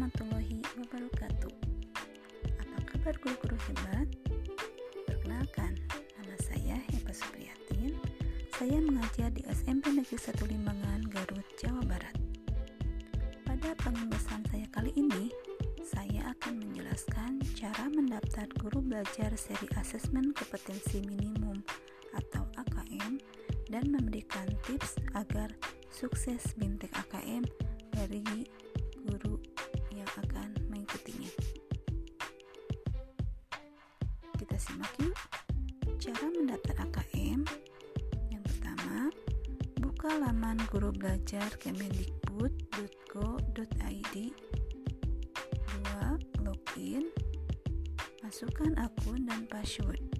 warahmatullahi wabarakatuh. Apa kabar guru-guru hebat? Perkenalkan, nama saya Hebat Supriyatin. Saya mengajar di SMP Negeri 1 Limbangan, Garut, Jawa Barat. Pada pengembasan saya kali ini Saya akan menjelaskan cara mendaftar guru belajar seri asesmen kompetensi minimum atau AKM dan memberikan tips agar sukses bintik AKM dari simak yuk. Cara mendaftar AKM. Yang pertama, buka laman guru belajar kemendikbud.go.id. Dua, login. Masukkan akun dan password.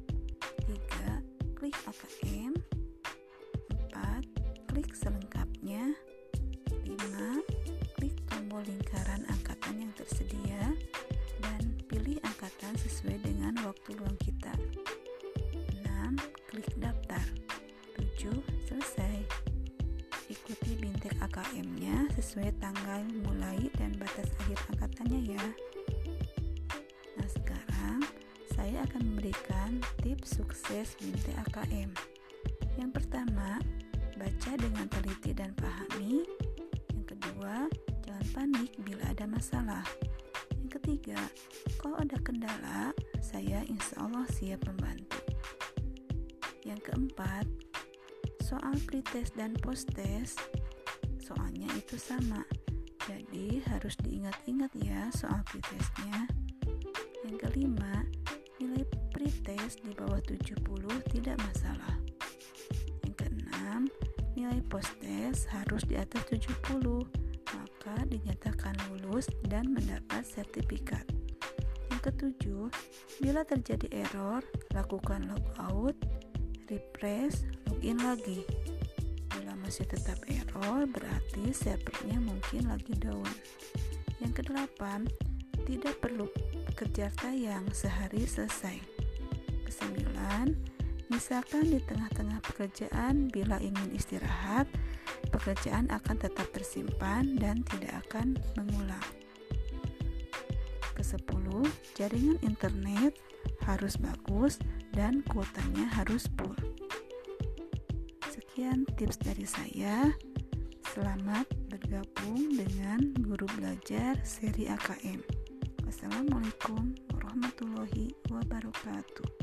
AKM-nya sesuai tanggal mulai dan batas akhir angkatannya ya. Nah, sekarang saya akan memberikan tips sukses bintek AKM. Yang pertama, baca dengan teliti dan pahami. Yang kedua, jangan panik bila ada masalah. Yang ketiga, kalau ada kendala, saya insya Allah siap membantu. Yang keempat, soal pretest dan posttest, itu sama. Jadi harus diingat-ingat ya soal pretestnya. Yang kelima, nilai pretest di bawah 70 tidak masalah. Yang keenam, nilai posttest harus di atas 70 maka dinyatakan lulus dan mendapat sertifikat. Yang ketujuh, bila terjadi error, lakukan logout, refresh, login lagi. Masih tetap error, berarti servernya mungkin lagi down. Yang kedelapan, tidak perlu kejar tayang sehari selesai. Kesembilan, misalkan di tengah-tengah pekerjaan bila ingin istirahat, pekerjaan akan tetap tersimpan dan tidak akan mengulang. Kesepuluh, jaringan internet harus bagus dan kuotanya harus full. Sekian tips dari saya. Selamat bergabung dengan guru belajar seri AKM. Wassalamualaikum warahmatullahi wabarakatuh.